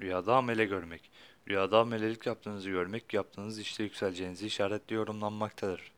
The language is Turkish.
Rüyada amele görmek. Rüyada amelelik yaptığınızı görmek, yaptığınız işte yükseleceğinizi işaretli yorumlanmaktadır.